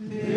Amen.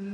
We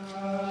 Ah.